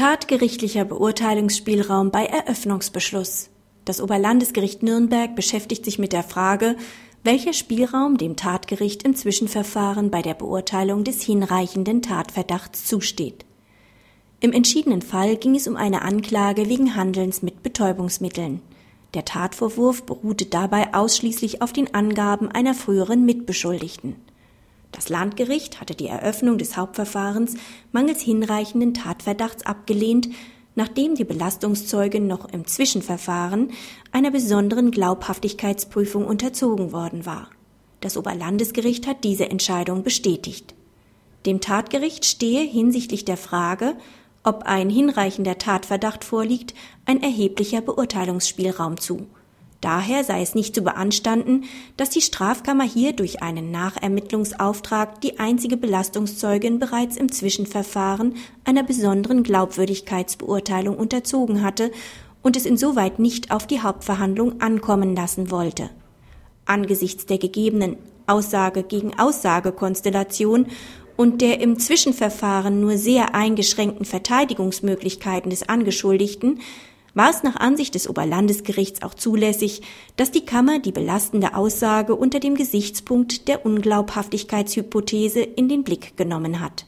Tatgerichtlicher Beurteilungsspielraum bei Eröffnungsbeschluss. Das Oberlandesgericht Nürnberg beschäftigt sich mit der Frage, welcher Spielraum dem Tatgericht im Zwischenverfahren bei der Beurteilung des hinreichenden Tatverdachts zusteht. Im entschiedenen Fall ging es um eine Anklage wegen Handelns mit Betäubungsmitteln. Der Tatvorwurf beruhte dabei ausschließlich auf den Angaben einer früheren Mitbeschuldigten. Das Landgericht hatte die Eröffnung des Hauptverfahrens mangels hinreichenden Tatverdachts abgelehnt, nachdem die Belastungszeugin noch im Zwischenverfahren einer besonderen Glaubhaftigkeitsprüfung unterzogen worden war. Das Oberlandesgericht hat diese Entscheidung bestätigt. Dem Tatgericht stehe hinsichtlich der Frage, ob ein hinreichender Tatverdacht vorliegt, ein erheblicher Beurteilungsspielraum zu. Daher sei es nicht zu beanstanden, dass die Strafkammer hier durch einen Nachermittlungsauftrag die einzige Belastungszeugin bereits im Zwischenverfahren einer besonderen Glaubwürdigkeitsbeurteilung unterzogen hatte und es insoweit nicht auf die Hauptverhandlung ankommen lassen wollte. Angesichts der gegebenen Aussage gegen Aussagekonstellation und der im Zwischenverfahren nur sehr eingeschränkten Verteidigungsmöglichkeiten des Angeschuldigten war es nach Ansicht des Oberlandesgerichts auch zulässig, dass die Kammer die belastende Aussage unter dem Gesichtspunkt der Unglaubhaftigkeitshypothese in den Blick genommen hat.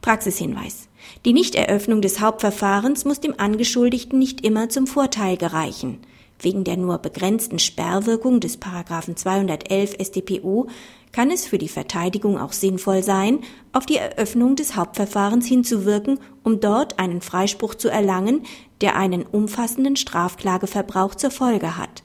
Praxishinweis. Die Nichteröffnung des Hauptverfahrens muss dem Angeschuldigten nicht immer zum Vorteil gereichen. Wegen der nur begrenzten Sperrwirkung des Paragraphen 211 StPO kann es für die Verteidigung auch sinnvoll sein, auf die Eröffnung des Hauptverfahrens hinzuwirken, um dort einen Freispruch zu erlangen, der einen umfassenden Strafklageverbrauch zur Folge hat.